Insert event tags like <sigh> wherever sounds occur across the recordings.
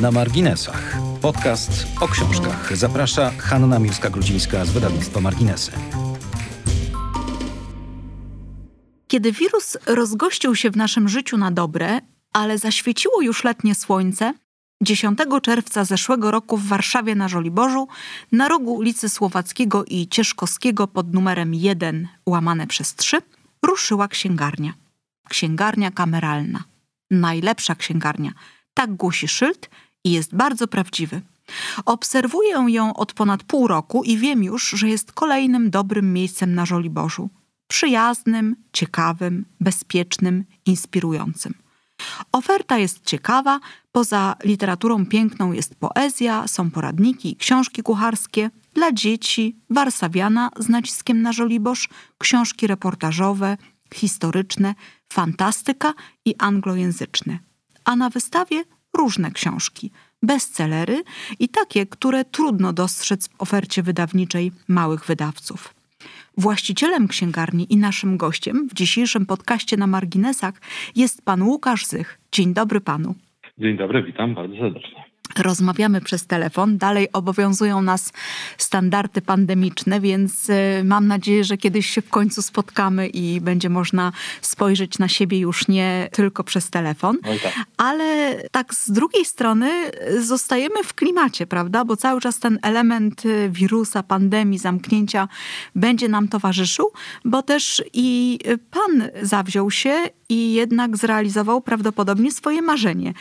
Na marginesach. Podcast o książkach. Zaprasza Hanna Miłska-Grudzińska z wydawnictwa Marginesy. Kiedy wirus rozgościł się w naszym życiu na dobre, ale zaświeciło już letnie słońce, 10 czerwca zeszłego roku w Warszawie na Żoliborzu, na rogu ulicy Słowackiego i Cieszkowskiego pod numerem 1 łamane przez 3, ruszyła księgarnia. Księgarnia kameralna. Najlepsza księgarnia. Tak głosi szyld i jest bardzo prawdziwy. Obserwuję ją od ponad pół roku i wiem już, że jest kolejnym dobrym miejscem na Żoliborzu. Przyjaznym, ciekawym, bezpiecznym, inspirującym. Oferta jest ciekawa, poza literaturą piękną jest poezja, są poradniki i książki kucharskie dla dzieci, warsawiana z naciskiem na Żoliborz, książki reportażowe, historyczne, fantastyka i anglojęzyczne. A na wystawie różne książki, bestsellery i takie, które trudno dostrzec w ofercie wydawniczej małych wydawców. Właścicielem księgarni i naszym gościem w dzisiejszym podcaście na marginesach jest pan Łukasz Zych. Dzień dobry panu. Dzień dobry, witam bardzo serdecznie. Rozmawiamy przez telefon. Dalej obowiązują nas standardy pandemiczne, więc y, mam nadzieję, że kiedyś się w końcu spotkamy i będzie można spojrzeć na siebie już nie tylko przez telefon. tak. Ale tak z drugiej strony y, zostajemy w klimacie, prawda? Bo cały czas ten element y, wirusa, pandemii, zamknięcia będzie nam towarzyszył, bo też i pan zawziął się i jednak zrealizował prawdopodobnie swoje marzenie.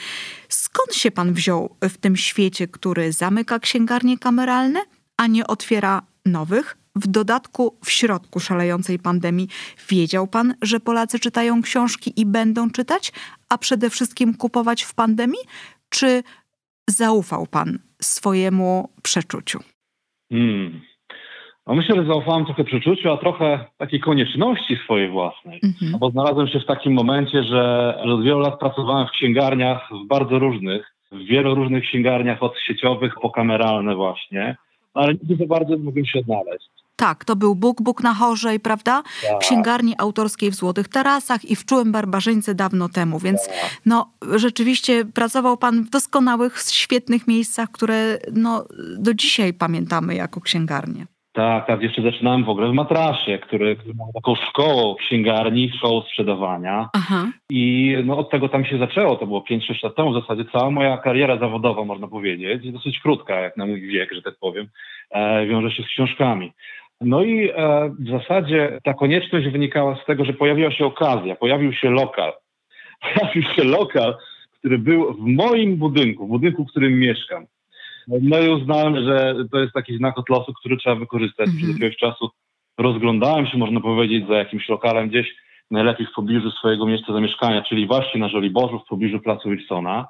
Skąd się pan wziął w tym świecie, który zamyka księgarnie kameralne, a nie otwiera nowych? W dodatku, w środku szalejącej pandemii, wiedział pan, że Polacy czytają książki i będą czytać, a przede wszystkim kupować w pandemii? Czy zaufał pan swojemu przeczuciu? Hmm. No myślę, że zaufałem trochę przeczuciu, a trochę takiej konieczności swojej własnej. Mhm. Bo znalazłem się w takim momencie, że od wielu lat pracowałem w księgarniach w bardzo różnych, w wielu różnych księgarniach od sieciowych po kameralne właśnie, ale nigdy za bardzo nie mogłem się odnaleźć. Tak, to był Bóg, Bóg na Chorzej, prawda? Tak. Księgarni autorskiej w Złotych Tarasach i w Czułym Barbarzyńce dawno temu, więc tak. no rzeczywiście pracował pan w doskonałych, świetnych miejscach, które no do dzisiaj pamiętamy jako księgarnie. Tak, tak. Jeszcze zaczynałem w ogóle w Matrasie, który, który miał taką szkołą księgarni, szkołą sprzedawania. Aha. I no, od tego tam się zaczęło. To było 5-6 lat temu w zasadzie. Cała moja kariera zawodowa, można powiedzieć, dosyć krótka, jak na mój wiek, że tak powiem, e, wiąże się z książkami. No i e, w zasadzie ta konieczność wynikała z tego, że pojawiła się okazja, pojawił się lokal. <laughs> Pojawił się lokal, który był w moim budynku, w budynku, w którym mieszkam. No i uznałem, że to jest taki znak od losu, który trzeba wykorzystać. -hmm. Przez jakiegoś czasu rozglądałem się, można powiedzieć, za jakimś lokalem gdzieś, najlepiej w pobliżu swojego miejsca zamieszkania, czyli właśnie na Żoliborzu, w pobliżu Placu Wilsona.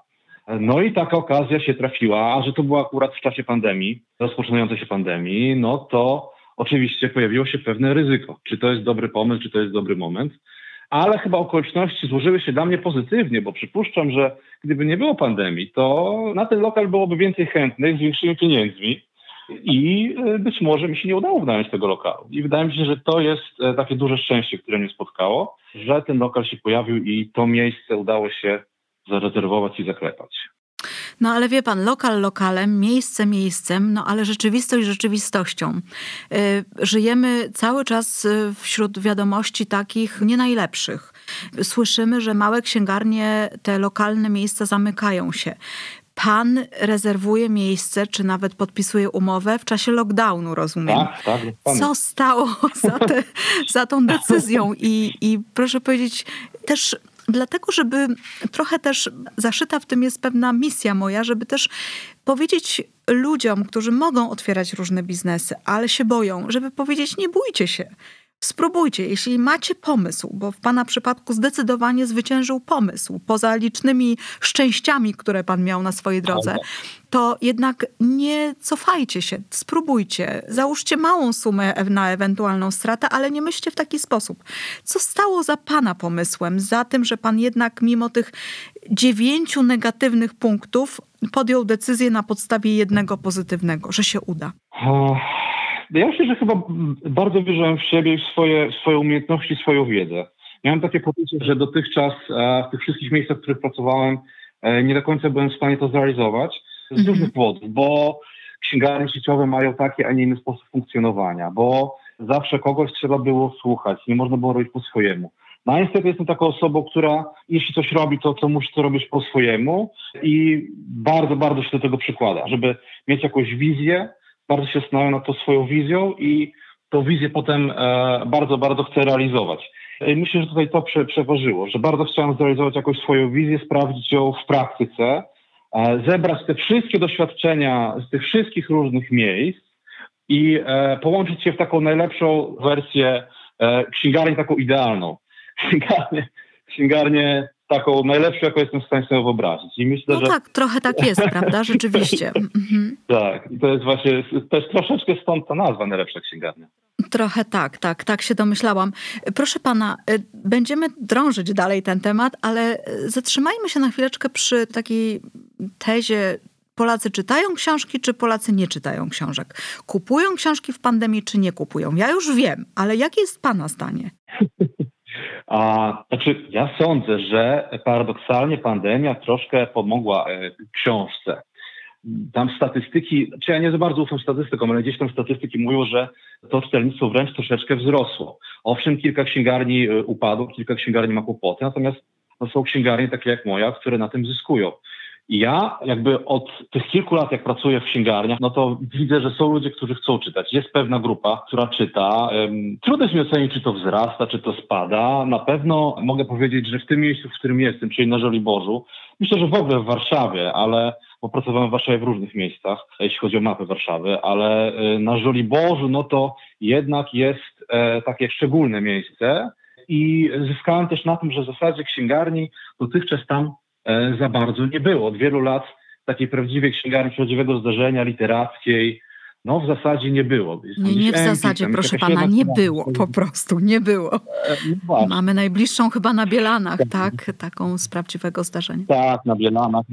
No i taka okazja się trafiła, a że to było akurat w czasie pandemii, rozpoczynającej się pandemii, no to oczywiście pojawiło się pewne ryzyko. Czy to jest dobry pomysł, czy to jest dobry moment ale chyba okoliczności złożyły się dla mnie pozytywnie, bo przypuszczam, że gdyby nie było pandemii, to na ten lokal byłoby więcej chętnych z większymi pieniędzmi i e, być może mi się nie udało wynająć tego lokalu. I wydaje mi się, że to jest e, takie duże szczęście, które mnie spotkało, że ten lokal się pojawił i to miejsce udało się zarezerwować i zaklepać. No ale wie pan, lokal lokalem, miejsce miejscem, no ale rzeczywistość rzeczywistością. Y, żyjemy cały czas y, wśród wiadomości takich nie najlepszych. Słyszymy, że małe księgarnie, te lokalne miejsca zamykają się pan rezerwuje miejsce, czy nawet podpisuje umowę w czasie lockdownu, rozumiem. Tak, tak. Co stało <laughs> za, te, za tą decyzją? I, I proszę powiedzieć, też Dlatego, żeby trochę też zaszyta w tym jest pewna misja moja, żeby też powiedzieć ludziom, którzy mogą otwierać różne biznesy, ale się boją, żeby powiedzieć: nie bójcie się. Spróbujcie, jeśli macie pomysł, bo w Pana przypadku zdecydowanie zwyciężył pomysł, poza licznymi szczęściami, które Pan miał na swojej drodze, to jednak nie cofajcie się, spróbujcie, załóżcie małą sumę na ewentualną stratę, ale nie myślcie w taki sposób. Co stało za Pana pomysłem, za tym, że Pan jednak mimo tych dziewięciu negatywnych punktów podjął decyzję na podstawie jednego pozytywnego, że się uda? Ja myślę, że chyba bardzo wierzyłem w siebie, w swoje, w swoje umiejętności, swoją wiedzę. Miałem takie poczucie, że dotychczas w tych wszystkich miejscach, w których pracowałem, e, nie do końca byłem w stanie to zrealizować z Mhm. różnych powodów, bo księgarnie sieciowe mają taki, a nie inny sposób funkcjonowania, bo zawsze kogoś trzeba było słuchać, nie można było robić po swojemu. No niestety jestem taką osobą, która jeśli coś robi, to, to musi to robić po swojemu i bardzo, bardzo się do tego przykłada, żeby mieć jakąś wizję, bardzo się zastanawiam nad tą swoją wizją i tą wizję potem e, bardzo, bardzo chcę realizować. E, Myślę, że tutaj to prze, przeważyło, że bardzo chciałem zrealizować jakąś swoją wizję, sprawdzić ją w praktyce, e, zebrać te wszystkie doświadczenia z tych wszystkich różnych miejsc i połączyć je w taką najlepszą wersję księgarni, taką idealną. <laughs> Księgarnię, księgarnię taką najlepszą, jaką jestem w stanie sobie wyobrazić. I myślę, No że tak, trochę tak jest, <laughs> prawda? Rzeczywiście. Mhm. tak. I to jest właśnie, to jest troszeczkę stąd ta nazwa najlepsza księgarnia. Trochę tak, tak, tak się domyślałam. Proszę pana, y, będziemy drążyć dalej ten temat, ale y, zatrzymajmy się na chwileczkę przy takiej tezie. Polacy czytają książki, czy Polacy nie czytają książek? Kupują książki w pandemii, czy nie kupują? Ja już wiem, ale jakie jest Pana zdanie? <laughs> A, znaczy, ja sądzę, że paradoksalnie pandemia troszkę pomogła e, książce. Tam statystyki, czy ja nie za bardzo ufam statystykom, ale gdzieś tam statystyki mówią, że to czytelnictwo wręcz troszeczkę wzrosło. Owszem, kilka księgarni e, upadło, kilka księgarni ma kłopoty, natomiast no, są księgarnie takie jak moja, które na tym zyskują. Ja jakby od tych kilku lat, jak pracuję w księgarniach, no to widzę, że są ludzie, którzy chcą czytać. Jest pewna grupa, która czyta. Trudno jest mi ocenić, czy to wzrasta, czy to spada. Na pewno mogę powiedzieć, że w tym miejscu, w którym jestem, czyli na Żoliborzu, myślę, że w ogóle w Warszawie, ale bo pracowałem w Warszawie w różnych miejscach, jeśli chodzi o mapę Warszawy, ale y, na Żoliborzu, no to jednak jest e, takie szczególne miejsce i zyskałem też na tym, że w zasadzie księgarni dotychczas tam za bardzo nie było. Od wielu lat takiej prawdziwej księgarni, prawdziwego zdarzenia literackiej, no w zasadzie nie było. Jest Nie, nie w zasadzie, proszę pana, nie było, po prostu nie było. E, no. Mamy najbliższą chyba na Bielanach, tak? Taką z prawdziwego zdarzenia. Tak, na Bielanach.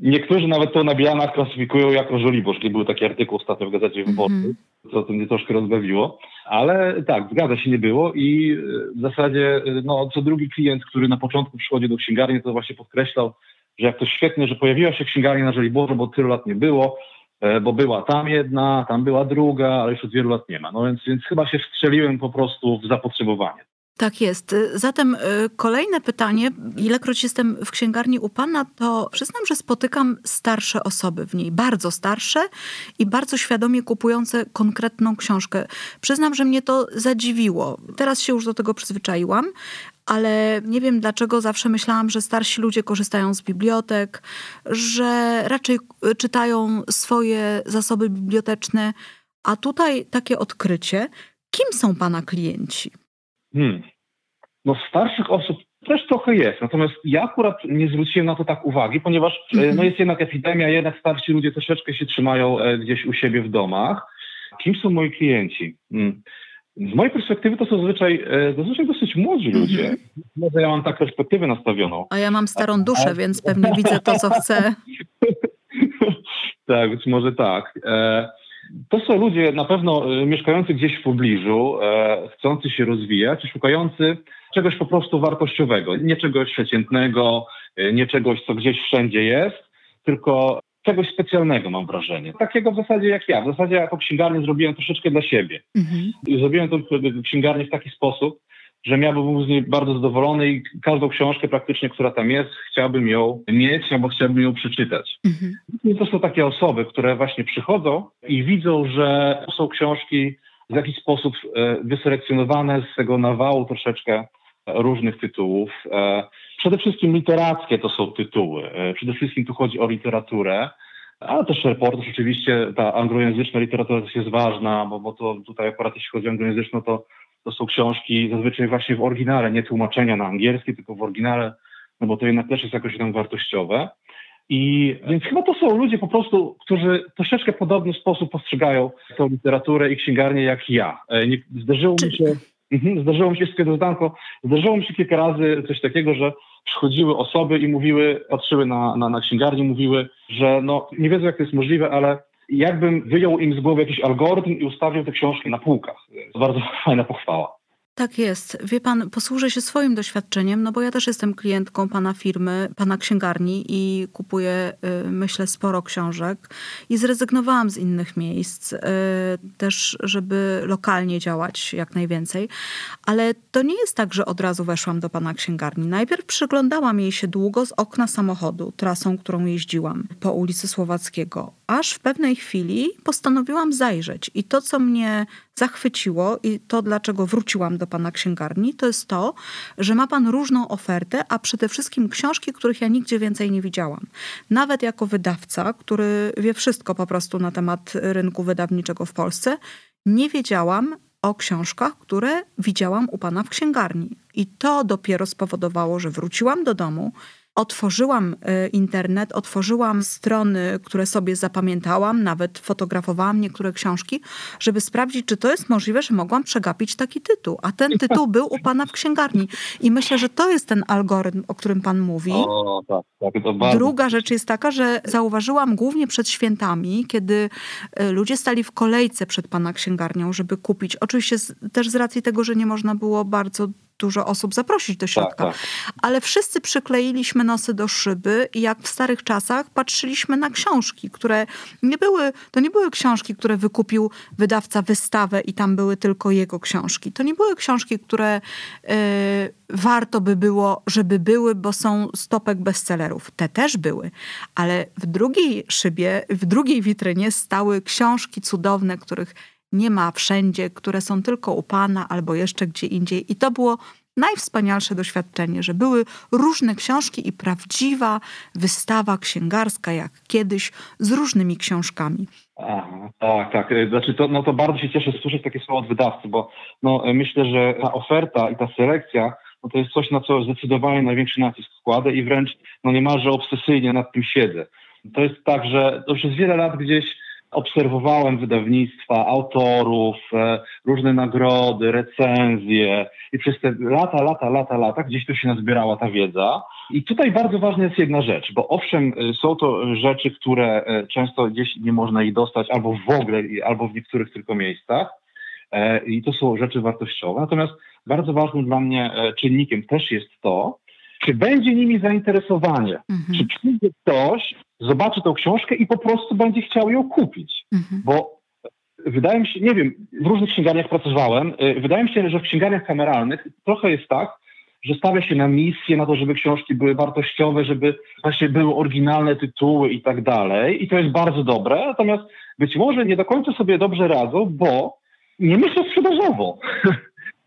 Niektórzy nawet to na Bielanach klasyfikują jako Żoliborz. Nie był taki artykuł ostatnio w Gazecie Wyborczej, Mhm. co to mnie troszkę rozbawiło. Ale tak, zgadza się, nie było i e, w zasadzie e, no, co drugi klient, który na początku przychodzi do księgarni, to właśnie podkreślał, że jak to świetnie, że pojawiła się księgarnia na Żoliborzu, bo tylu lat nie było, e, bo była tam jedna, tam była druga, ale już od wielu lat nie ma. No więc, więc chyba się wstrzeliłem po prostu w zapotrzebowanie. Tak jest. Zatem y, kolejne pytanie. Ilekroć jestem w księgarni u pana, to przyznam, że spotykam starsze osoby w niej, bardzo starsze i bardzo świadomie kupujące konkretną książkę. Przyznam, że mnie to zadziwiło. Teraz się już do tego przyzwyczaiłam, ale nie wiem dlaczego zawsze myślałam, że starsi ludzie korzystają z bibliotek, że raczej y, czytają swoje zasoby biblioteczne, a tutaj takie odkrycie. Kim są pana klienci? Hmm. No starszych osób też trochę jest, natomiast ja akurat nie zwróciłem na to tak uwagi, ponieważ e, Mhm. no jest jednak epidemia, jednak starsi ludzie troszeczkę się trzymają e, gdzieś u siebie w domach. Kim są moi klienci? Hmm. Z mojej perspektywy to są zazwyczaj, e, zazwyczaj dosyć młodzi ludzie. Mhm. Może ja mam tak perspektywę nastawioną. A ja mam starą duszę, więc pewnie widzę to, co chcę. <laughs> tak, być może tak. E, To są ludzie na pewno e, mieszkający gdzieś w pobliżu, e, chcący się rozwijać, szukający czegoś po prostu wartościowego, nie czegoś przeciętnego, e, nie czegoś, co gdzieś wszędzie jest, tylko czegoś specjalnego, mam wrażenie. Takiego w zasadzie jak ja. W zasadzie jako księgarnię zrobiłem troszeczkę dla siebie. Mhm. Zrobiłem tą księgarnię w taki sposób, że ja bym był z niej bardzo zadowolony i każdą książkę praktycznie, która tam jest, chciałbym ją mieć albo chciałbym ją przeczytać. Mhm. I to są takie osoby, które właśnie przychodzą i widzą, że są książki w jakiś sposób e, wyselekcjonowane z tego nawału troszeczkę różnych tytułów. E, Przede wszystkim literackie to są tytuły. E, Przede wszystkim tu chodzi o literaturę, ale też reportaż oczywiście, ta anglojęzyczna literatura też jest ważna, bo, bo to tutaj akurat jeśli chodzi o anglojęzyczną, to, to są książki zazwyczaj właśnie w oryginale, nie tłumaczenia na angielski, tylko w oryginale, no bo to jednak też jest jakoś tam wartościowe. I więc chyba to są ludzie po prostu, którzy troszeczkę podobny sposób postrzegają tą literaturę i księgarnię jak ja. E, Nie, zdarzyło mi się, mhm, zdarzyło mi się jeszcze dodanko, zdarzyło mi się kilka razy coś takiego, że przychodziły osoby i mówiły, patrzyły na, na, na księgarnię, mówiły, że no nie wiedzą jak to jest możliwe, ale jakbym wyjął im z głowy jakiś algorytm i ustawił te książki na półkach. To bardzo <laughs> fajna pochwała. Tak jest. Wie pan, posłużę się swoim doświadczeniem, no bo ja też jestem klientką pana firmy, pana księgarni i kupuję, y, myślę, sporo książek i zrezygnowałam z innych miejsc, y, też żeby lokalnie działać jak najwięcej. Ale to nie jest tak, że od razu weszłam do pana księgarni. Najpierw przyglądałam jej się długo z okna samochodu, trasą, którą jeździłam po ulicy Słowackiego, aż w pewnej chwili postanowiłam zajrzeć. I to, co mnie zachwyciło i to, dlaczego wróciłam do pana księgarni, to jest to, że ma pan różną ofertę, a przede wszystkim książki, których ja nigdzie więcej nie widziałam. Nawet jako wydawca, który wie wszystko po prostu na temat rynku wydawniczego w Polsce, nie wiedziałam o książkach, które widziałam u pana w księgarni. I to dopiero spowodowało, że wróciłam do domu otworzyłam e, internet, otworzyłam strony, które sobie zapamiętałam, nawet fotografowałam niektóre książki, żeby sprawdzić, czy to jest możliwe, że mogłam przegapić taki tytuł. A ten tytuł był u pana w księgarni. I myślę, że to jest ten algorytm, o którym pan mówi. O, tak, tak, to bardzo... Druga rzecz jest taka, że zauważyłam głównie przed świętami, kiedy e, ludzie stali w kolejce przed pana księgarnią, żeby kupić. Oczywiście też z racji tego, że nie można było bardzo dużo osób zaprosić do środka. Tak, tak. Ale wszyscy przykleiliśmy nosy do szyby i jak w starych czasach patrzyliśmy na książki, które nie były, to nie były książki, które wykupił wydawca wystawę i tam były tylko jego książki. To nie były książki, które y, warto by było, żeby były, bo są stopek bestsellerów. Te też były, ale w drugiej szybie, w drugiej witrynie stały książki cudowne, których nie ma wszędzie, które są tylko u Pana albo jeszcze gdzie indziej. I to było najwspanialsze doświadczenie, że były różne książki i prawdziwa wystawa księgarska, jak kiedyś, z różnymi książkami. Aha, tak, tak. Znaczy to, no to bardzo się cieszę słyszeć takie słowa od wydawcy, bo no, myślę, że ta oferta i ta selekcja no to jest coś, na co zdecydowanie największy nacisk składę i wręcz no niemalże obsesyjnie nad tym siedzę. To jest tak, że to przez wiele lat gdzieś obserwowałem wydawnictwa, autorów, e, różne nagrody, recenzje i przez te lata, lata, lata, lata gdzieś tu się nazbierała ta wiedza. I tutaj bardzo ważna jest jedna rzecz, bo owszem, e, są to rzeczy, które e, często gdzieś nie można ich dostać albo w ogóle, albo w niektórych tylko miejscach. I to są rzeczy wartościowe. Natomiast bardzo ważnym dla mnie czynnikiem też jest to, czy będzie nimi zainteresowanie, mhm. czy przyjdzie ktoś, zobaczy tą książkę i po prostu będzie chciał ją kupić. Mhm. Bo wydaje mi się, nie wiem, w różnych księgarniach pracowałem, y, wydaje mi się, że w księgarniach kameralnych trochę jest tak, że stawia się na misję, na to, żeby książki były wartościowe, żeby właśnie były oryginalne tytuły i tak dalej. I to jest bardzo dobre, natomiast być może nie do końca sobie dobrze radzą, bo nie myślą sprzedażowo. <laughs>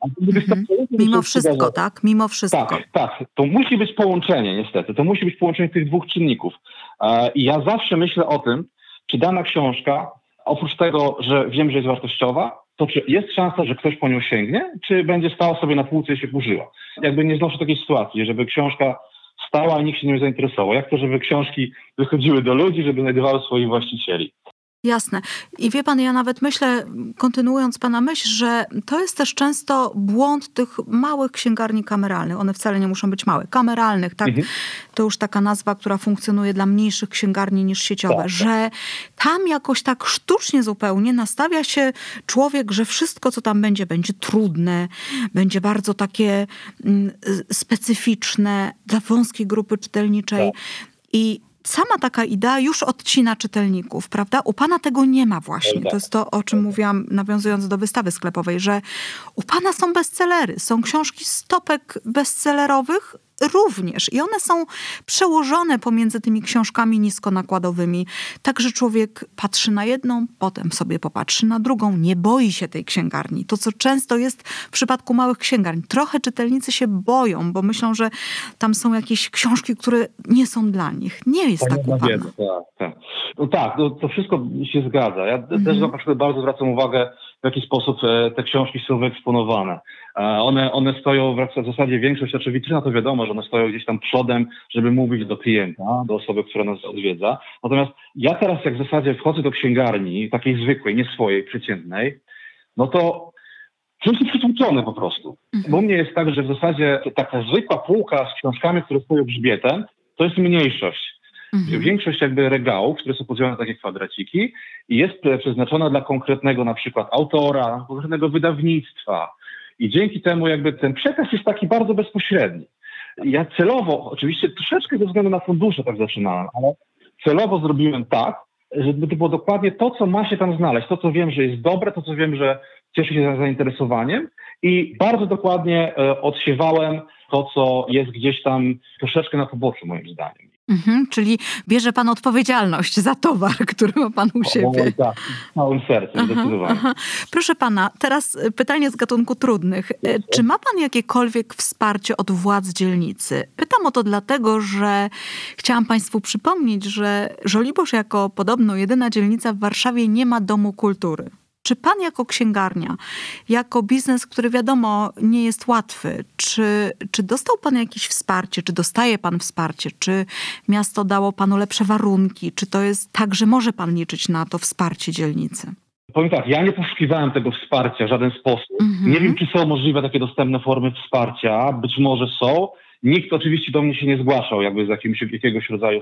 Mhm. Mimo wszystko, tak? Mimo wszystko. Tak, tak. To musi być połączenie, niestety. To musi być połączenie tych dwóch czynników. E, I ja zawsze myślę o tym, czy dana książka, oprócz tego, że wiem, że jest wartościowa, to czy jest szansa, że ktoś po nią sięgnie, czy będzie stała sobie na półce i się burzyła. Jakby nie znoszę takiej sytuacji, żeby książka stała, a nikt się nie zainteresował. Jak to, żeby książki wychodziły do ludzi, żeby znajdowały swoich właścicieli. Jasne. I wie pan, ja nawet myślę, kontynuując pana myśl, że to jest też często błąd tych małych księgarni kameralnych. One wcale nie muszą być małe. Kameralnych, tak? Mhm. To już taka nazwa, która funkcjonuje dla mniejszych księgarni niż sieciowe, tak, tak. że tam jakoś tak sztucznie zupełnie nastawia się człowiek, że wszystko, co tam będzie, będzie trudne, będzie bardzo takie mm, specyficzne dla wąskiej grupy czytelniczej. Tak. I sama taka idea już odcina czytelników, prawda? U pana tego nie ma właśnie. To jest to, o czym mówiłam, nawiązując do wystawy sklepowej, że u pana są bestsellery, są książki stopek bestsellerowych, również. I one są przełożone pomiędzy tymi książkami niskonakładowymi. Tak, że człowiek patrzy na jedną, potem sobie popatrzy na drugą, nie boi się tej księgarni. To, co często jest w przypadku małych księgarni. Trochę czytelnicy się boją, bo myślą, że tam są jakieś książki, które nie są dla nich. Nie jest tak, tak Tak, tak. No tak, no, to wszystko się zgadza. Ja mhm. też na przykład bardzo zwracam uwagę, w jaki sposób e, te książki są wyeksponowane. One, one stoją w zasadzie większość, znaczy witryna to wiadomo, że one stoją gdzieś tam przodem, żeby mówić do klienta, do osoby, która nas odwiedza. Natomiast ja teraz jak w zasadzie wchodzę do księgarni, takiej zwykłej, nie swojej, przeciętnej, no to się przytłuczony po prostu. Mhm. Bo u mnie jest tak, że w zasadzie taka zwykła półka z książkami, które stoją grzbietem, to jest mniejszość. Mhm. Większość jakby regałów, które są podzielone na takie kwadraciki jest przeznaczona dla konkretnego na przykład autora, konkretnego wydawnictwa, I dzięki temu jakby ten przekaz jest taki bardzo bezpośredni. Ja celowo, oczywiście troszeczkę ze względu na fundusze tak zaczynałem, ale celowo zrobiłem tak, żeby to było dokładnie to, co ma się tam znaleźć, to, co wiem, że jest dobre, to, co wiem, że cieszy się zainteresowaniem i bardzo dokładnie e, odsiewałem to, co jest gdzieś tam troszeczkę na poboczu, moim zdaniem. Mhm, czyli bierze pan odpowiedzialność za towar, <laughs> który ma pan u siebie. O, tak, całym sercem, zdecydowanie. Proszę pana, teraz e, pytanie z gatunku trudnych. E, czy ma pan jakiekolwiek wsparcie od władz dzielnicy? Pytam o to dlatego, że chciałam państwu przypomnieć, że Żoliborz jako podobno jedyna dzielnica w Warszawie nie ma domu kultury. Czy pan jako księgarnia, jako biznes, który wiadomo nie jest łatwy, czy, czy dostał pan jakieś wsparcie, czy dostaje pan wsparcie, czy miasto dało panu lepsze warunki, czy to jest tak, że może pan liczyć na to wsparcie dzielnicy? Powiem tak, ja nie poszukiwałem tego wsparcia w żaden sposób. Mhm. Nie wiem, czy są możliwe takie dostępne formy wsparcia. Być może są. Nikt oczywiście do mnie się nie zgłaszał jakby z jakimś, jakiegoś rodzaju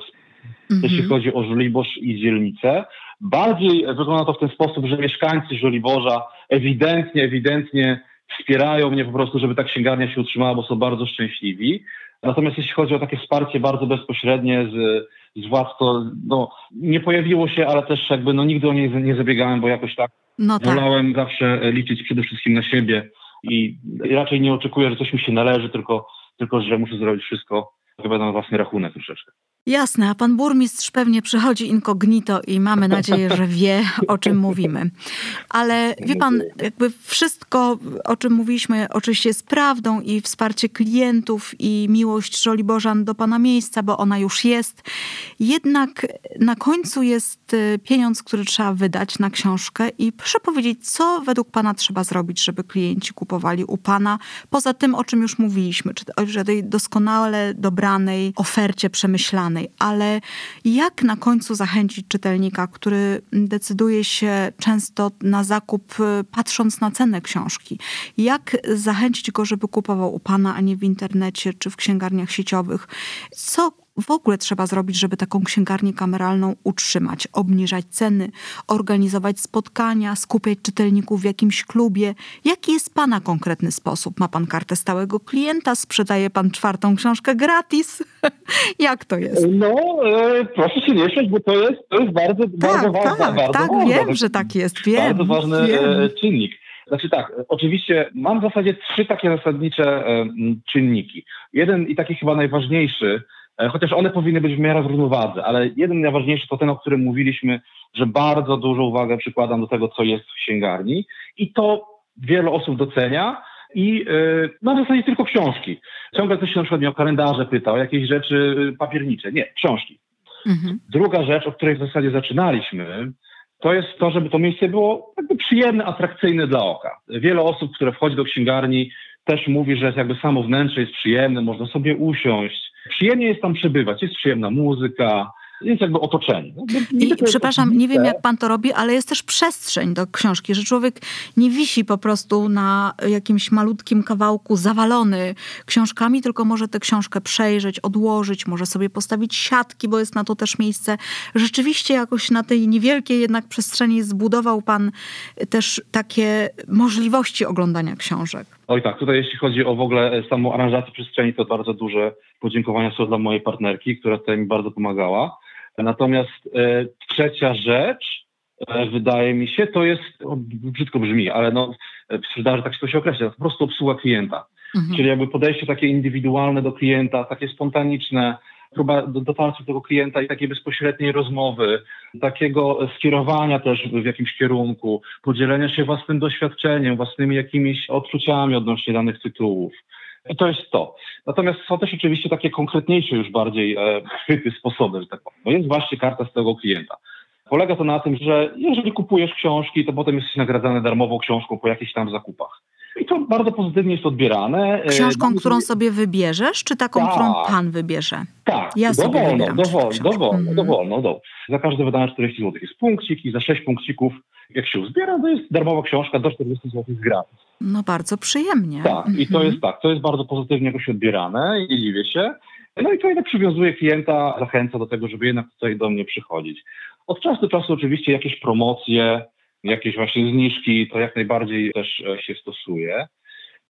mhm. jeśli chodzi o Żoliborz i dzielnicę. Bardziej wygląda to w ten sposób, że mieszkańcy Żoliborza ewidentnie, ewidentnie wspierają mnie po prostu, żeby ta księgarnia się utrzymała, bo są bardzo szczęśliwi. Natomiast jeśli chodzi o takie wsparcie bardzo bezpośrednie z, z władz, to no, nie pojawiło się, ale też jakby no, nigdy o nie nie zabiegałem, bo jakoś tak, no tak. wolałem zawsze liczyć przede wszystkim na siebie i raczej nie oczekuję, że coś mi się należy, tylko, tylko że muszę zrobić wszystko, chyba na własny rachunek troszeczkę. Jasne, a pan burmistrz pewnie przychodzi incognito i mamy nadzieję, że wie, o czym mówimy. Ale <laughs> wie pan, jakby wszystko, o czym mówiliśmy, oczywiście jest prawdą i wsparcie klientów i miłość Żoliborzan do pana miejsca, bo ona już jest. Jednak na końcu jest y, pieniądz, który trzeba wydać na książkę i proszę powiedzieć, co według pana trzeba zrobić, żeby klienci kupowali u pana, poza tym, o czym już mówiliśmy, czy o tej doskonale dobranej ofercie przemyślanej, ale jak na końcu zachęcić czytelnika, który decyduje się często na zakup y, patrząc na cenę książki? Jak zachęcić go, żeby kupował u pana, a nie w internecie czy w księgarniach sieciowych? Co w ogóle trzeba zrobić, żeby taką księgarnię kameralną utrzymać, obniżać ceny, organizować spotkania, skupiać czytelników w jakimś klubie? Jaki jest Pana konkretny sposób? Ma Pan kartę stałego klienta? Sprzedaje Pan czwartą książkę gratis? <laughs> Jak to jest? No, e, proszę się nie śmiać, bo to jest, to jest bardzo, tak, bardzo ważne. Tak, bardzo tak ważne. wiem, że tak jest. Wiem, bardzo ważny e, wiem. czynnik. Znaczy tak, oczywiście mam w zasadzie trzy takie zasadnicze e, czynniki. Jeden i taki chyba najważniejszy, chociaż one powinny być w miarę w równowadze, ale jeden najważniejszy to ten, o którym mówiliśmy, że bardzo dużą uwagę przykładam do tego, co jest w księgarni i to wiele osób docenia i yy, no w zasadzie tylko książki. Ciągle ktoś się na przykład mnie o kalendarze pyta, o jakieś rzeczy papiernicze. Nie, książki. Mhm. Druga rzecz, o której w zasadzie zaczynaliśmy, to jest to, żeby to miejsce było jakby przyjemne, atrakcyjne dla oka. Wiele osób, które wchodzi do księgarni, też mówi, że jakby samo wnętrze jest przyjemne, można sobie usiąść, Przyjemnie jest tam przebywać, jest przyjemna muzyka, jest jakby otoczenie. No, I, przepraszam, nie wiem jak pan to robi, ale jest też przestrzeń do książki, że człowiek nie wisi po prostu na jakimś malutkim kawałku zawalony książkami, tylko może tę książkę przejrzeć, odłożyć, może sobie postawić siatki, bo jest na to też miejsce. Rzeczywiście jakoś na tej niewielkiej jednak przestrzeni zbudował pan też takie możliwości oglądania książek. Oj tak, tutaj jeśli chodzi o w ogóle samą aranżację przestrzeni, to bardzo duże podziękowania są dla mojej partnerki, która tutaj mi bardzo pomagała. Natomiast e, trzecia rzecz, e, wydaje mi się, to jest, o, brzydko brzmi, ale no, w sprzedaży tak się to się określa, to po prostu obsługa klienta. Mhm. Czyli jakby podejście takie indywidualne do klienta, takie spontaniczne, próba dotarcia do tego klienta i takiej bezpośredniej rozmowy, takiego skierowania też w jakimś kierunku, podzielenia się własnym doświadczeniem, własnymi jakimiś odczuciami odnośnie danych tytułów. I to jest to. Natomiast są też oczywiście takie konkretniejsze już bardziej e, chwyty, sposoby, że tak powiem. No jest właśnie karta z tego klienta. Polega to na tym, że jeżeli kupujesz książki, to potem jesteś nagradzany darmową książką po jakichś tam zakupach. I to bardzo pozytywnie jest odbierane. Książką, którą sobie wybierzesz, czy taką, tak. którą pan wybierze? Tak, ja sobie dowolno, dowolno, dowolno, mm. dowolno, dowolno. Za każde wydanie 40 zł jest punkcik i za 6 punkcików, jak się uzbiera, to jest darmowa książka do 40 zł z gratis. No bardzo przyjemnie. Tak, i to mhm. jest tak, to jest bardzo pozytywnie jakoś odbierane, nie dziwię się. No i to jednak przywiązuje klienta, zachęca do tego, żeby jednak tutaj do mnie przychodzić. Od czasu do czasu oczywiście jakieś promocje, jakieś właśnie zniżki, to jak najbardziej też e, się stosuje.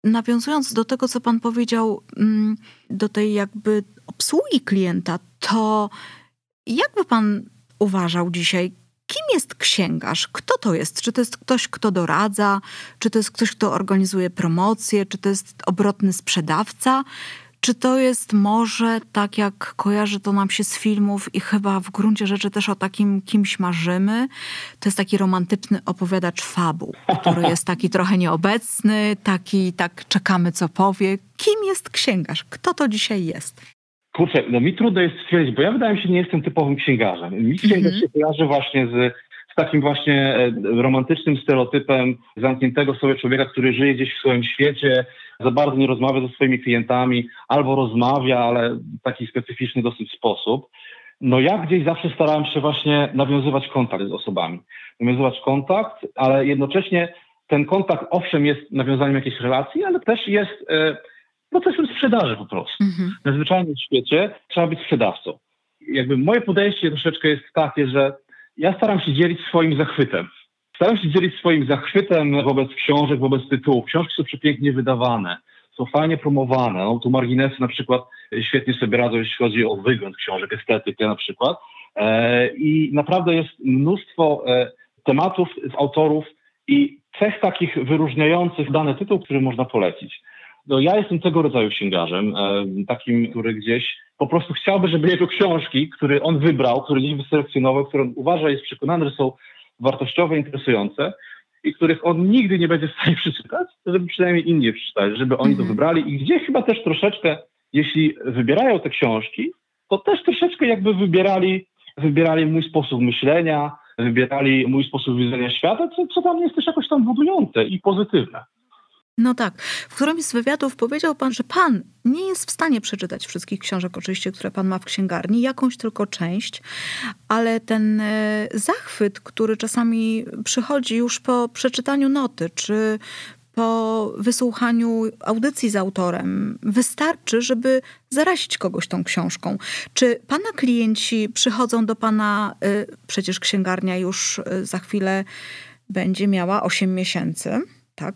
nawiązując do tego, co pan powiedział, mm, do tej jakby obsługi klienta, to jakby pan uważał dzisiaj, kim jest księgarz? Kto to jest? Czy to jest ktoś, kto doradza? Czy to jest ktoś, kto organizuje promocję? Czy to jest obrotny sprzedawca? Czy to jest może tak, jak kojarzy to nam się z filmów i chyba w gruncie rzeczy też o takim kimś marzymy? To jest taki romantyczny opowiadacz fabuł, który <laughs> jest taki trochę nieobecny, taki tak czekamy co powie. Kim jest księgarz? Kto to dzisiaj jest? Kurczę, no mi trudno jest stwierdzić, bo ja wydaje mi się, nie jestem typowym księgarzem. Mi księgarz mm -hmm. się kojarzy właśnie z, z takim właśnie e, romantycznym stereotypem zamkniętego sobie człowieka, który żyje gdzieś w swoim świecie, za bardzo nie rozmawia ze swoimi klientami, albo rozmawia, ale w taki specyficzny dosyć sposób. No ja gdzieś zawsze starałem się właśnie nawiązywać kontakt z osobami. Nawiązywać kontakt, ale jednocześnie ten kontakt owszem jest nawiązaniem jakiejś relacji, ale też jest e, procesem sprzedaży po prostu. Mhm. Na zwyczajnym świecie trzeba być sprzedawcą. Jakby moje podejście troszeczkę jest takie, że ja staram się dzielić swoim zachwytem. Staram się dzielić swoim zachwytem wobec książek, wobec tytułów. Książki są przepięknie wydawane, są fajnie promowane. No, tu marginesy na przykład świetnie sobie radzą, jeśli chodzi o wygląd książek, estetykę na przykład. E, I naprawdę jest mnóstwo e, tematów, autorów i cech takich wyróżniających dany tytuł, który można polecić. No, ja jestem tego rodzaju księgarzem, e, takim, który gdzieś po prostu chciałby, żeby jego książki, które on wybrał, które gdzieś wyselekcjonował, które on uważa, jest przekonany, że są wartościowe, interesujące i których on nigdy nie będzie w stanie <laughs> przeczytać, żeby przynajmniej inni przeczytali, żeby oni to mhm. wybrali i gdzie chyba też troszeczkę, jeśli wybierają te książki, to też troszeczkę jakby wybierali, wybierali mój sposób myślenia, wybierali mój sposób widzenia świata, co, co tam jest też jakoś tam budujące i pozytywne. No tak. W którymś z wywiadów powiedział pan, że pan nie jest w stanie przeczytać wszystkich książek, oczywiście, które pan ma w księgarni, jakąś tylko część, ale ten e, zachwyt, który czasami przychodzi już po przeczytaniu noty, czy po wysłuchaniu audycji z autorem wystarczy, żeby zarazić kogoś tą książką. Czy pana klienci przychodzą do pana, e, przecież księgarnia już e, za chwilę będzie miała 8 miesięcy? Tak,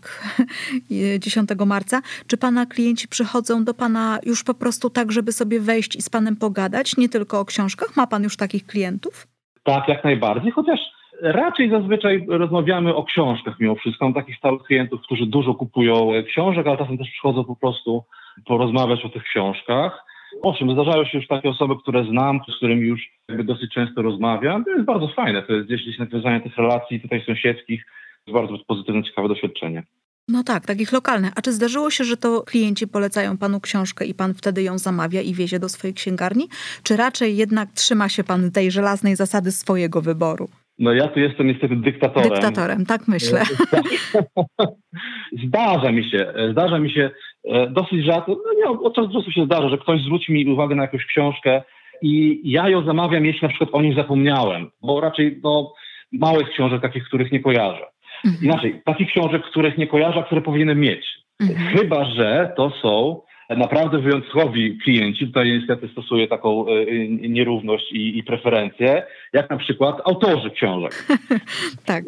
<laughs> 10 marca. Czy pana klienci przychodzą do pana już po prostu tak, żeby sobie wejść i z panem pogadać, nie tylko o książkach? Ma pan już takich klientów? Tak, jak najbardziej, chociaż raczej zazwyczaj rozmawiamy o książkach mimo wszystko. Mam takich stałych klientów, którzy dużo kupują książek, ale czasem też przychodzą po prostu porozmawiać o tych książkach. Owszem, zdarzają się już takie osoby, które znam, z którymi już dosyć często rozmawiam. To jest bardzo fajne, to jest gdzieś nawiązanie tych relacji tutaj sąsiedzkich, bardzo pozytywne, ciekawe doświadczenie. No tak, takich lokalnych. A czy zdarzyło się, że to klienci polecają panu książkę i pan wtedy ją zamawia i wiezie do swojej księgarni? Czy raczej jednak trzyma się pan tej żelaznej zasady swojego wyboru? No ja tu jestem niestety dyktatorem. Dyktatorem, tak myślę. <laughs> Zdarza mi się, zdarza mi się e, dosyć rzadko, no nie, od czasu do czasu się zdarza, że ktoś zwróci mi uwagę na jakąś książkę i ja ją zamawiam, jeśli na przykład o niej zapomniałem, bo raczej no, małych książek takich, których nie kojarzę. Mhm. Inaczej, takich książek, których nie kojarzę, które powinienem mieć. Mhm. Chyba, że to są naprawdę wyjątkowi klienci, tutaj niestety stosuję taką y, nierówność i, i preferencje, jak na przykład autorzy książek. <laughs> tak.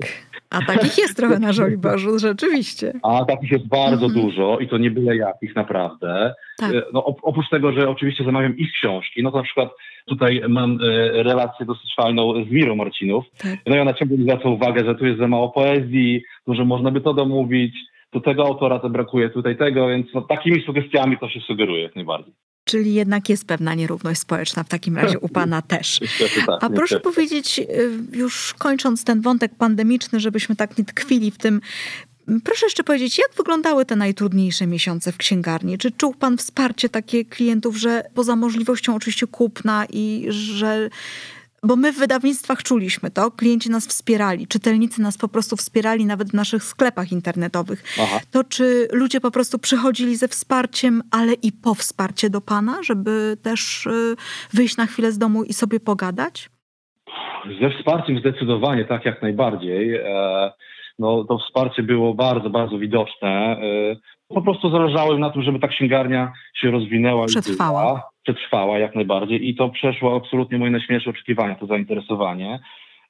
A takich jest trochę na Żoliborzu, rzeczywiście. A takich jest bardzo mhm. dużo i to nie byle jakich naprawdę. Tak. E, no, oprócz tego, że oczywiście zamawiam ich książki, no to na przykład tutaj mam e, relację dosyć fajną z Mirą Marcinów. Tak. No i ona ciągle mi zwraca uwagę, że tu jest za mało poezji, że można by to domówić, tu tego autora to brakuje, tutaj tego, więc no, takimi sugestiami to się sugeruje jak najbardziej. Czyli jednak jest pewna nierówność społeczna w takim razie u Pana <laughs> też. Tak, A proszę powiedzieć, y, już kończąc ten wątek pandemiczny, żebyśmy tak nie tkwili w tym, Proszę jeszcze powiedzieć, jak wyglądały te najtrudniejsze miesiące w księgarni? Czy czuł Pan wsparcie takie klientów, że poza możliwością oczywiście kupna i że bo my w wydawnictwach czuliśmy to, klienci nas wspierali, czytelnicy nas po prostu wspierali nawet w naszych sklepach internetowych. Aha. To czy ludzie po prostu przychodzili ze wsparciem, ale i po wsparcie do Pana, żeby też y, wyjść na chwilę z domu i sobie pogadać? Ze wsparciem zdecydowanie, tak jak najbardziej. E, no, to wsparcie było bardzo, bardzo widoczne. Po prostu zależało im na tym, żeby ta księgarnia się rozwinęła. Przetrwała. przetrwała jak najbardziej i to przeszło absolutnie moje najśmielsze oczekiwania, to zainteresowanie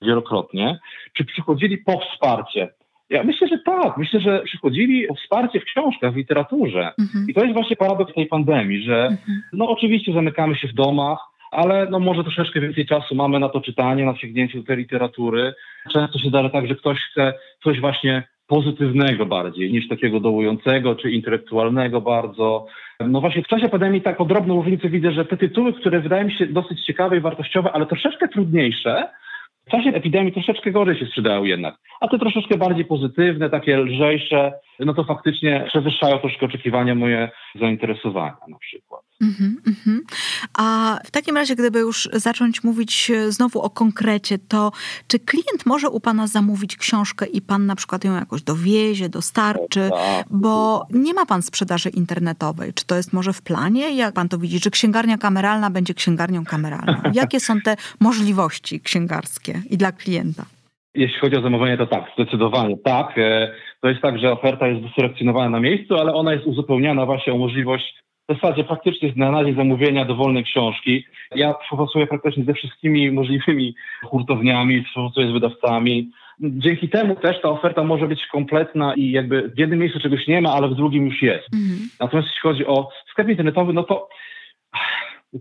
wielokrotnie. Czy przychodzili po wsparcie? Ja myślę, że tak. Myślę, że przychodzili o wsparcie w książkach, w literaturze. Mhm. I to jest właśnie paradoks tej pandemii, że mhm. no oczywiście zamykamy się w domach, ale no może troszeczkę więcej czasu mamy na to czytanie, na sięgnięcie do tej literatury. Często się zdarza tak, że ktoś chce coś właśnie pozytywnego bardziej niż takiego dołującego czy intelektualnego bardzo. No właśnie w czasie pandemii tak drobną różnicę widzę, że te tytuły, które wydają mi się dosyć ciekawe i wartościowe, ale troszeczkę trudniejsze, w czasie epidemii troszeczkę gorzej się sprzedają jednak. A te troszeczkę bardziej pozytywne, takie lżejsze, no to faktycznie przewyższają troszkę oczekiwania moje zainteresowania na przykład. Mm-hmm, mm-hmm. A w takim razie, gdyby już zacząć mówić znowu o konkrecie, to czy klient może u pana zamówić książkę i pan na przykład ją jakoś dowiezie, dostarczy, tak. bo nie ma pan sprzedaży internetowej. Czy to jest może w planie? Jak pan to widzi? Czy księgarnia kameralna będzie księgarnią kameralną? <laughs> Jakie są te możliwości księgarskie i dla klienta? Jeśli chodzi o zamówienie, to tak, zdecydowanie tak. E, to jest tak, że oferta jest wyselekcjonowana na miejscu, ale ona jest uzupełniana właśnie o możliwość w zasadzie praktycznie znalezienia zamówienia dowolnej książki. Ja współpracuję praktycznie ze wszystkimi możliwymi hurtowniami, współpracuję z wydawcami. Dzięki temu też ta oferta może być kompletna i jakby w jednym miejscu czegoś nie ma, ale w drugim już jest. Mhm. Natomiast jeśli chodzi o sklep internetowy, no to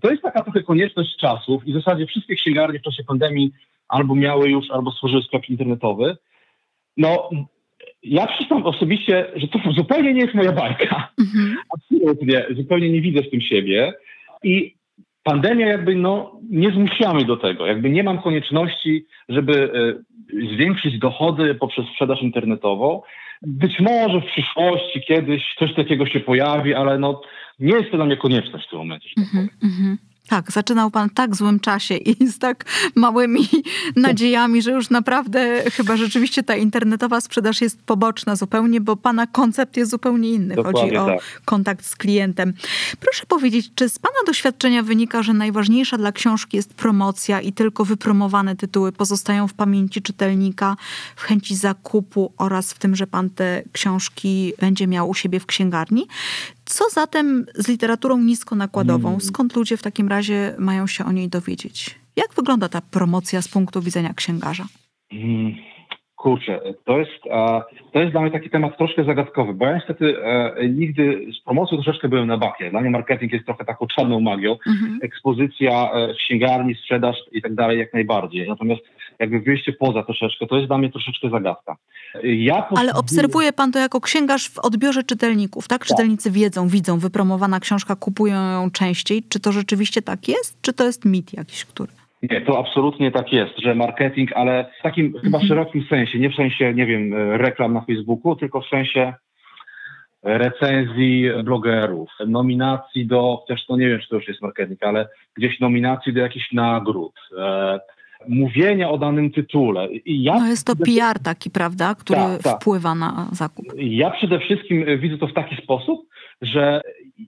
to jest taka trochę konieczność czasów i w zasadzie wszystkie księgarnie w czasie pandemii albo miały już, albo stworzyły sklep internetowy. No, ja przyznam osobiście, że to zupełnie nie jest moja bajka. Mhm. Absolutnie, zupełnie nie widzę w tym siebie. I pandemia jakby no, nie zmusza mnie do tego. Jakby nie mam konieczności, żeby y, zwiększyć dochody poprzez sprzedaż internetową. Być może w przyszłości kiedyś coś takiego się pojawi, ale no, nie jest to dla mnie konieczność w tym momencie. Mm-hmm, mm-hmm. Tak, zaczynał pan w tak złym czasie i z tak małymi <laughs> nadziejami, że już naprawdę chyba rzeczywiście ta internetowa sprzedaż jest poboczna zupełnie, bo pana koncept jest zupełnie inny. Dokładnie Chodzi o tak. kontakt z klientem. Proszę powiedzieć, czy z pana doświadczenia wynika, że najważniejsza dla książki jest promocja i tylko wypromowane tytuły pozostają w pamięci czytelnika, w chęci zakupu oraz w tym, że pan te książki będzie miał u siebie w księgarni? Co zatem z literaturą niskonakładową? Hmm. Skąd ludzie w takim razie mają się o niej dowiedzieć? Jak wygląda ta promocja z punktu widzenia księgarza? Hmm. Kurczę, to jest, to jest dla mnie taki temat troszkę zagadkowy, bo ja niestety e, nigdy z promocją troszeczkę byłem na bakie. Dla mnie marketing jest trochę taką czarną magią. Mhm. Ekspozycja e, w księgarni, sprzedaż i tak dalej jak najbardziej. Natomiast jakby wyjście poza troszeczkę, to jest dla mnie troszeczkę zagadka. Ja Ale obserwuje pan to jako księgarz w odbiorze czytelników, tak? tak? Czytelnicy wiedzą, widzą, wypromowana książka, kupują ją częściej. Czy to rzeczywiście tak jest, czy to jest mit jakiś, który? Nie, to absolutnie tak jest, że marketing, ale w takim mhm. chyba szerokim sensie, nie w sensie, nie wiem, reklam na Facebooku, tylko w sensie recenzji blogerów, nominacji do, też to nie wiem, czy to już jest marketing, ale gdzieś nominacji do jakichś nagród, e, mówienia o danym tytule. I ja no jest to PR taki, prawda, który tak, tak. wpływa na zakup. Ja przede wszystkim widzę to w taki sposób, że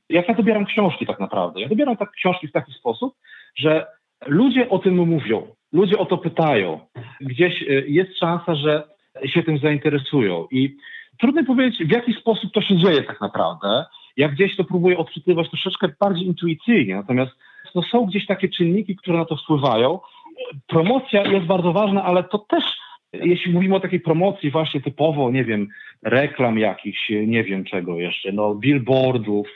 jak ja dobieram książki tak naprawdę, ja dobieram tak książki w taki sposób, że ludzie o tym mówią, ludzie o to pytają. Gdzieś y, jest szansa, że się tym zainteresują i trudno powiedzieć, w jaki sposób to się dzieje tak naprawdę. Ja gdzieś to próbuję odczytywać troszeczkę bardziej intuicyjnie, natomiast no, są gdzieś takie czynniki, które na to wpływają, promocja jest bardzo ważna, ale to też, jeśli mówimy o takiej promocji właśnie typowo, nie wiem, reklam jakichś, nie wiem czego jeszcze, no billboardów,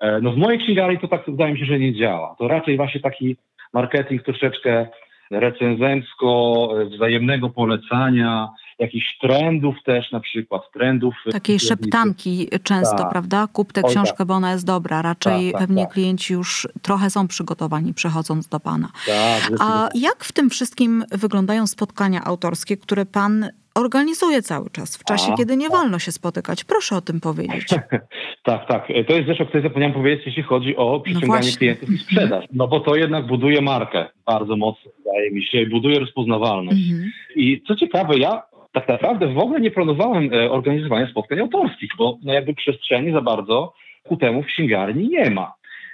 e, no w mojej księgarni to tak wydaje mi się, że nie działa. To raczej właśnie taki marketing troszeczkę recenzencko, wzajemnego polecania, jakichś trendów też na przykład, trendów... Takiej szeptanki często, tak. prawda? Kup tę książkę, tak. bo ona jest dobra. Raczej tak, tak pewnie tak. klienci już trochę są przygotowani przechodząc do Pana. Tak, A jak w tym wszystkim wyglądają spotkania autorskie, które Pan organizuje cały czas, w czasie, A, kiedy nie wolno się spotykać. Proszę o tym powiedzieć. <laughs> tak, tak. To jest rzecz, o której zapomniałem powiedzieć, jeśli chodzi o no przyciąganie no klientów i sprzedaż. No bo to jednak buduje markę bardzo mocno, wydaje mi się, buduje rozpoznawalność. Mhm. I co ciekawe, ja tak naprawdę w ogóle nie planowałem e, organizowania spotkań autorskich, bo no jakby przestrzeni za bardzo ku temu w księgarni nie ma.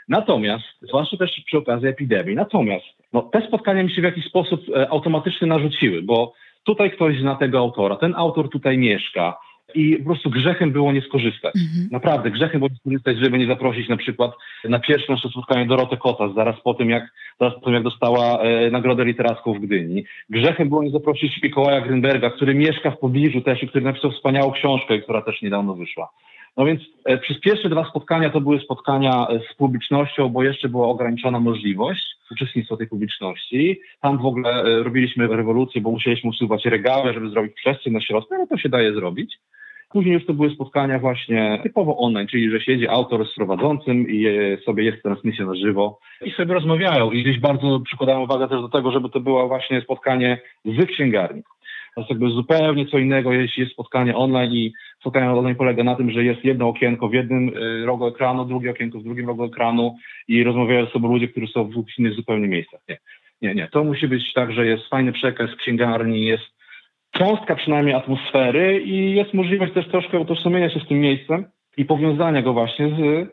Natomiast, zwłaszcza też przy okazji epidemii, natomiast no, te spotkania mi się w jakiś sposób e, automatycznie narzuciły, bo tutaj ktoś zna tego autora, ten autor tutaj mieszka, i po prostu grzechem było nie skorzystać. Mhm. Naprawdę, grzechem było nie skorzystać, żeby nie zaprosić na przykład na pierwsze nasze spotkanie Dorotę Kota, zaraz po tym, jak, zaraz po tym, jak dostała e, Nagrodę Literacką w Gdyni. Grzechem było nie zaprosić Mikołaja Grynberga, który mieszka w pobliżu też i który napisał wspaniałą książkę, która też niedawno wyszła. No więc e, przez pierwsze dwa spotkania to były spotkania e, z publicznością, bo jeszcze była ograniczona możliwość uczestnictwa tej publiczności. Tam w ogóle e, robiliśmy rewolucję, bo musieliśmy usuwać regały, żeby zrobić przestrzeń na środku, ale to się daje zrobić. Później już to były spotkania właśnie typowo online, czyli że siedzi autor z prowadzącym i sobie jest transmisja na żywo i sobie rozmawiają. I gdzieś bardzo przykładają uwagę też do tego, żeby to było właśnie spotkanie z księgarni. To jest jakby zupełnie co innego, jeśli jest spotkanie online i spotkanie online polega na tym, że jest jedno okienko w jednym y, rogu ekranu, drugie okienko w drugim rogu ekranu i rozmawiają z sobą ludzie, którzy są w innych zupełnie miejscach. Nie, nie, nie. To musi być tak, że jest fajny przekaz księgarni, jest cząstka przynajmniej atmosfery i jest możliwość też troszkę utożsamienia się z tym miejscem i powiązania go właśnie z,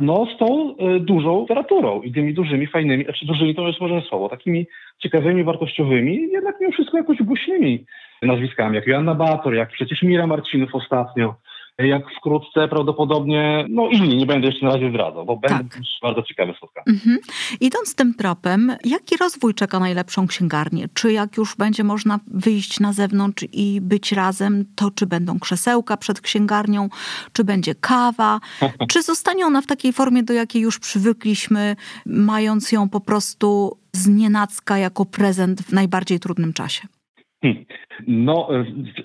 no, z tą y, dużą literaturą i tymi dużymi, fajnymi, znaczy dużymi to jest może słowo, takimi ciekawymi, wartościowymi, jednak mimo wszystko jakoś głośnymi nazwiskami, jak Joanna Bator, jak przecież Mira Marcinów ostatnio, jak wkrótce prawdopodobnie, no inni, nie będę jeszcze na razie zdradzał, bo tak. będą bardzo ciekawe spotkania. Mhm. Idąc tym tropem, jaki rozwój czeka najlepszą księgarnię? Czy jak już będzie można wyjść na zewnątrz i być razem, to czy będą krzesełka przed księgarnią, czy będzie kawa, <laughs> czy zostanie ona w takiej formie, do jakiej już przywykliśmy, mając ją po prostu z nienacka jako prezent w najbardziej trudnym czasie? Hmm. No,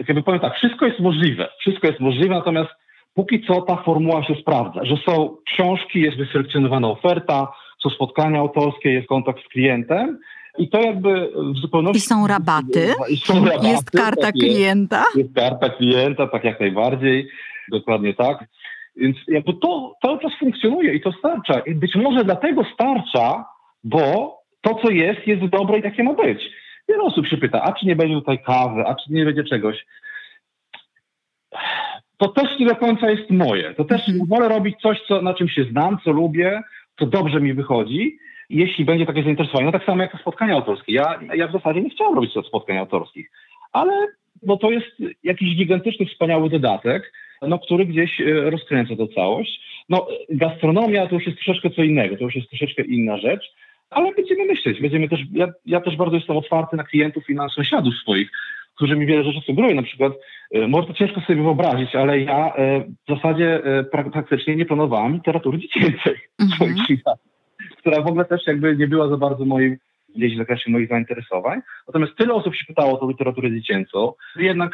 jakby powiem tak, wszystko jest możliwe. Wszystko jest możliwe, natomiast póki co ta formuła się sprawdza, że są książki, jest wyselekcjonowana oferta, są spotkania autorskie, jest kontakt z klientem i to jakby w zupełności... I są rabaty, I są rabaty jest karta tak klienta. Jest, jest karta klienta, tak jak najbardziej, dokładnie tak. Więc jakby to cały czas funkcjonuje i to starcza. I być może dlatego starcza, bo to, co jest, jest dobre i takie ma być. Wiele osób się pyta, a czy nie będzie tutaj kawy, a czy nie będzie czegoś. To też nie do końca jest moje. To też mhm. wolę robić coś, co, na czym się znam, co lubię, co dobrze mi wychodzi. Jeśli będzie takie zainteresowanie, no tak samo jak spotkania autorskie. Ja, ja w zasadzie nie chciałem robić spotkań autorskich, ale no to jest jakiś gigantyczny, wspaniały dodatek, no, który gdzieś e, rozkręca tę całość. No, gastronomia to już jest troszeczkę co innego, to już jest troszeczkę inna rzecz ale będziemy myśleć. Będziemy też, ja, ja też bardzo jestem otwarty na klientów i na sąsiadów swoich, którzy mi wiele rzeczy sugerują. Na przykład, e, może to ciężko sobie wyobrazić, ale ja e, w zasadzie e, praktycznie nie planowałam literatury dziecięcej w swoich mm która w ogóle też jakby nie była za bardzo moim gdzieś w zakresie moich zainteresowań. Natomiast tyle osób się pytało o literaturę dziecięcą. Jednak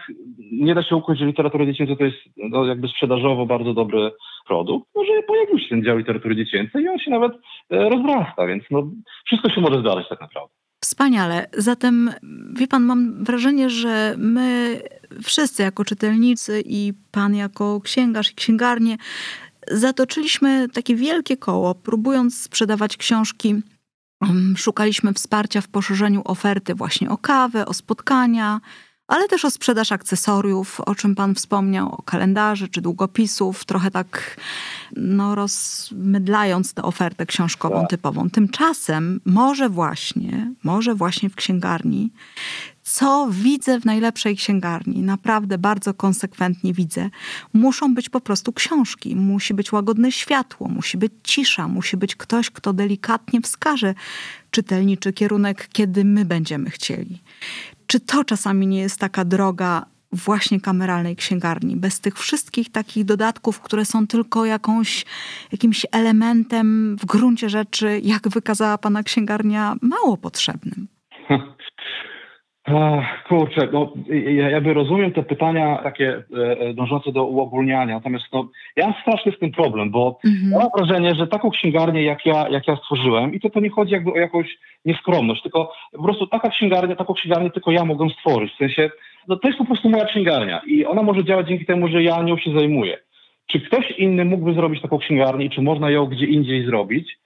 nie da się ukryć, że literatura dziecięca to jest no, jakby sprzedażowo bardzo dobry produkt. No, że pojawił się ten dział literatury dziecięcej i on się nawet e, rozrasta, więc no, wszystko się może zdarzyć tak naprawdę. Wspaniale. Zatem, wie pan, mam wrażenie, że my wszyscy jako czytelnicy i pan jako księgarz i księgarnie zatoczyliśmy takie wielkie koło, próbując sprzedawać książki Szukaliśmy wsparcia w poszerzeniu oferty właśnie o kawę, o spotkania, ale też o sprzedaż akcesoriów, o czym Pan wspomniał, o kalendarzy czy długopisów, trochę tak no, rozmydlając tę ofertę książkową tak. typową. Tymczasem może właśnie, może właśnie w księgarni co widzę w najlepszej księgarni, naprawdę bardzo konsekwentnie widzę, muszą być po prostu książki, musi być łagodne światło, musi być cisza, musi być ktoś, kto delikatnie wskaże czytelniczy kierunek, kiedy my będziemy chcieli. Czy to czasami nie jest taka droga właśnie kameralnej księgarni, bez tych wszystkich takich dodatków, które są tylko jakąś, jakimś elementem w gruncie rzeczy, jak wykazała pana księgarnia, mało potrzebnym? <laughs> Ach, kurczę, no, ja jakby rozumiem te pytania takie e, e, dążące do uogólniania, natomiast no, ja mam straszny z tym problem, bo mhm. mam wrażenie, że taką księgarnię jak ja, jak ja stworzyłem i to, to nie chodzi jakby o jakąś nieskromność, tylko po prostu taka księgarnia, taką księgarnię tylko ja mogę stworzyć, w sensie no, to jest po prostu moja księgarnia i ona może działać dzięki temu, że ja nią się zajmuję. Czy ktoś inny mógłby zrobić taką księgarnię i czy można ją gdzie indziej zrobić?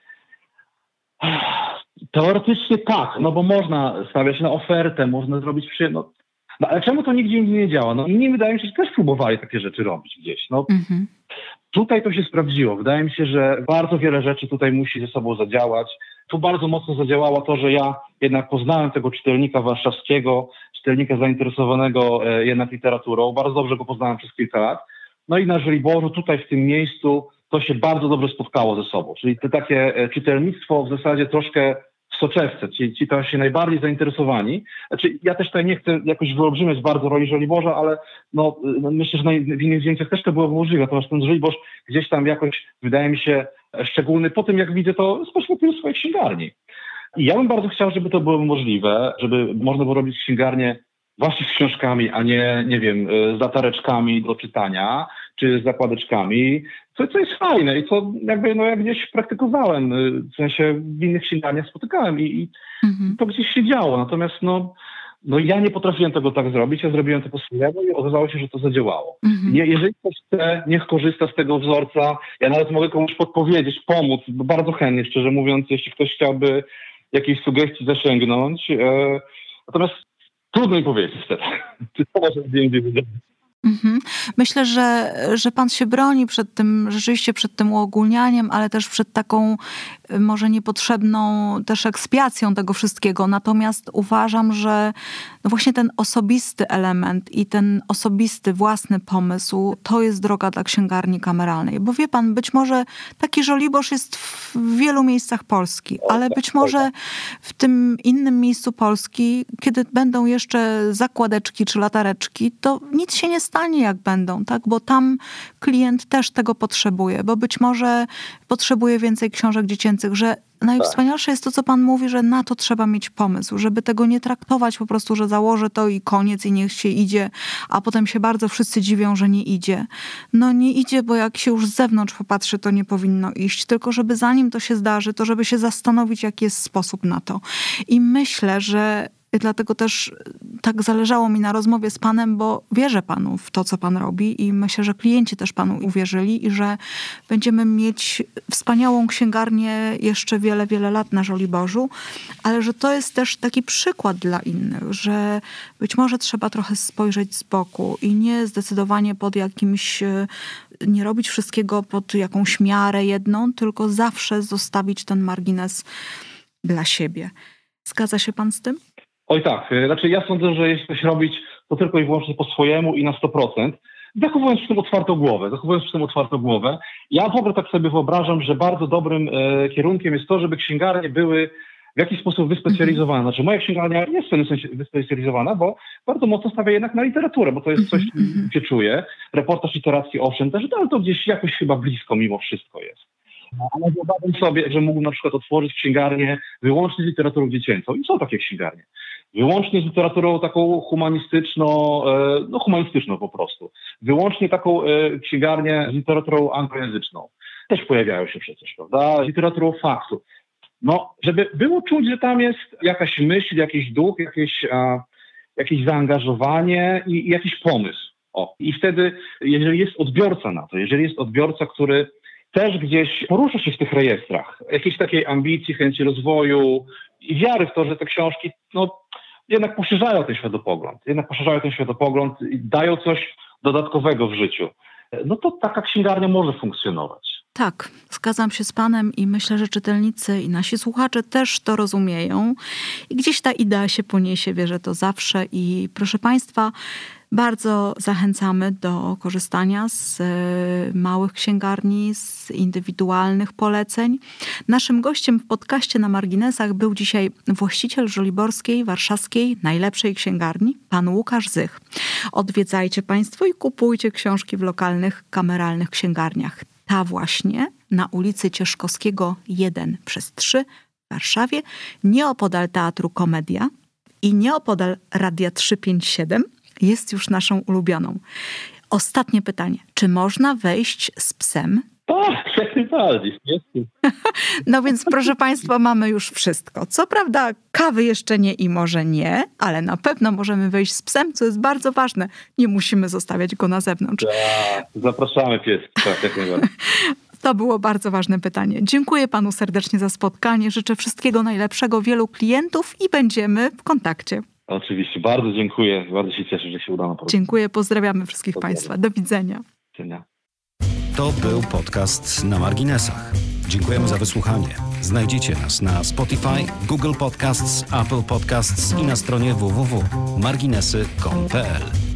Teoretycznie tak, no bo można stawiać na ofertę, można zrobić przy... No, no ale czemu to nigdzie nie działa? No inni wydaje mi się, że też próbowali takie rzeczy robić gdzieś. No, mhm. Tutaj to się sprawdziło. Wydaje mi się, że bardzo wiele rzeczy tutaj musi ze sobą zadziałać. Tu bardzo mocno zadziałało to, że ja jednak poznałem tego czytelnika warszawskiego, czytelnika zainteresowanego e, jednak literaturą. Bardzo dobrze go poznałem przez kilka lat. No i na Żoliborzu, tutaj w tym miejscu, to się bardzo dobrze spotkało ze sobą. Czyli to takie e, czytelnictwo w zasadzie troszkę w soczewce, ci, ci tam się najbardziej zainteresowani. Znaczy, ja też tutaj nie chcę jakoś wyolbrzymiać bardzo roli Żoliborza, ale no, no myślę, że w innych zdjęciach też to było możliwe, natomiast ten Żoliborz gdzieś tam jakoś wydaje mi się szczególny po tym, jak widzę to z perspektywy swojej księgarni. I ja bym bardzo chciał, żeby to było możliwe, żeby można było robić księgarnię właśnie z książkami, a nie, nie wiem, z latareczkami do czytania, czy z zakładeczkami, co, co jest fajne i co jakby, no ja gdzieś praktykowałem, e, w sensie w innych księgarniach spotykałem i, i mhm. to gdzieś się działo. Natomiast no, no ja nie potrafiłem tego tak zrobić, ja zrobiłem to po swojemu i okazało się, że to zadziałało. Mhm. Nie, jeżeli ktoś chce, niech korzysta z tego wzorca. Ja nawet mogę komuś podpowiedzieć, pomóc, bardzo chętnie, szczerze mówiąc, jeśli ktoś chciałby jakiejś sugestii zasięgnąć. E, natomiast trudno mi powiedzieć niestety, <laughs> czy to może indziej Mhm. Myślę, że, że pan się broni przed tym, rzeczywiście przed tym uogólnianiem, ale też przed taką y, może niepotrzebną też ekspiacją tego wszystkiego. Natomiast uważam, że no właśnie ten osobisty element i ten osobisty, własny pomysł to jest droga dla księgarni kameralnej. Bo wie pan, być może taki żoliborz jest w wielu miejscach Polski, ale być może w tym innym miejscu Polski, kiedy będą jeszcze zakładeczki czy latareczki, to nic się nie stanie, jak będą, tak? Bo tam klient też tego potrzebuje, bo być może potrzebuje więcej książek dziecięcych, że najwspanialsze jest to, co pan mówi, że na to trzeba mieć pomysł, żeby tego nie traktować po prostu, że założę to i koniec i niech się idzie, a potem się bardzo wszyscy dziwią, że nie idzie. No nie idzie, bo jak się już z zewnątrz popatrzy, to nie powinno iść, tylko żeby zanim to się zdarzy, to żeby się zastanowić, jaki jest sposób na to. I myślę, że Dlatego też tak zależało mi na rozmowie z panem, bo wierzę panu w to, co pan robi i myślę, że klienci też panu uwierzyli i że będziemy mieć wspaniałą księgarnię jeszcze wiele, wiele lat na Żoliborzu, ale że to jest też taki przykład dla innych, że być może trzeba trochę spojrzeć z boku i nie zdecydowanie pod jakimś, nie robić wszystkiego pod jakąś miarę jedną, tylko zawsze zostawić ten margines dla siebie. Zgadza się pan z tym? Oj tak, y, znaczy ja sądzę, że jeśli coś robić, to tylko i wyłącznie po swojemu i na 100%, zachowując przy tym otwartą głowę, zachowując przy tym otwartą głowę. Ja w ogóle tak sobie wyobrażam, że bardzo dobrym e, kierunkiem jest to, żeby księgarnie były w jakiś sposób wyspecjalizowane. Znaczy moja księgarnia jest w pewnym sensie wyspecjalizowana, bo bardzo mocno stawia jednak na literaturę, bo to jest coś, gdzie czuję. Reportaż literacki owszem też, ale to gdzieś jakoś chyba blisko mimo wszystko jest. Ale wyobrażam sobie, że mógł na przykład otworzyć księgarnię wyłącznie z literaturą dziecięcą. I są takie księgarnie wyłącznie z literaturą taką humanistyczną, e, no humanistyczną po prostu. Wyłącznie taką e, księgarnię z literaturą anglojęzyczną. Też pojawiają się przecież, prawda? Literaturą faktu. No, żeby było czuć, że tam jest jakaś myśl, jakiś duch, jakieś, a, jakieś zaangażowanie i, i jakiś pomysł. O. I wtedy, jeżeli jest odbiorca na to, jeżeli jest odbiorca, który też gdzieś porusza się w tych rejestrach, jakiejś takiej ambicji, chęci rozwoju i wiary w to, że te książki no, jednak poszerzają ten światopogląd, jednak poszerzają ten światopogląd i dają coś dodatkowego w życiu. No to taka księgarnia może funkcjonować. Tak, zgadzam się z Panem i myślę, że czytelnicy i nasi słuchacze też to rozumieją. I gdzieś ta idea się poniesie, wierzę to zawsze. I proszę Państwa, bardzo zachęcamy do korzystania z e, małych księgarni, z indywidualnych poleceń. Naszym gościem w podcaście na marginesach był dzisiaj właściciel żoliborskiej, warszawskiej, najlepszej księgarni, pan Łukasz Zych. Odwiedzajcie Państwo i kupujcie książki w lokalnych, kameralnych księgarniach. Ta właśnie na ulicy Cieszkowskiego 1 przez 3 w Warszawie, nieopodal Teatru Komedia i nieopodal Radia 357 jest już naszą ulubioną. Ostatnie pytanie. Czy można wejść z psem? Tak, <laughs> jak najbardziej. No więc proszę Państwa, mamy już wszystko. Co prawda kawy jeszcze nie i może nie, ale na pewno możemy wejść z psem, co jest bardzo ważne. Nie musimy zostawiać go na zewnątrz. Tak, zapraszamy pies, tak, jak najbardziej. <laughs> To było bardzo ważne pytanie. Dziękuję panu serdecznie za spotkanie. Życzę wszystkiego najlepszego, wielu klientów i będziemy w kontakcie. Oczywiście, bardzo dziękuję. Bardzo się cieszę, że się udało. Dziękuję, pozdrawiamy wszystkich Pozdrawiam. Państwa. Do widzenia. Do widzenia. To był podcast na marginesach. Dziękujemy za wysłuchanie. Znajdziecie nas na Spotify, Google Podcasts, Apple Podcasts i na stronie www.marginesy.pl.